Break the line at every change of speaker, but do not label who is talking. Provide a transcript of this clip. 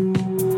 you.